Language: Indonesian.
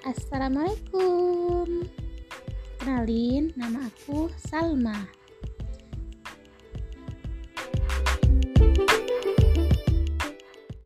Assalamualaikum. Kenalin, nama aku Salma.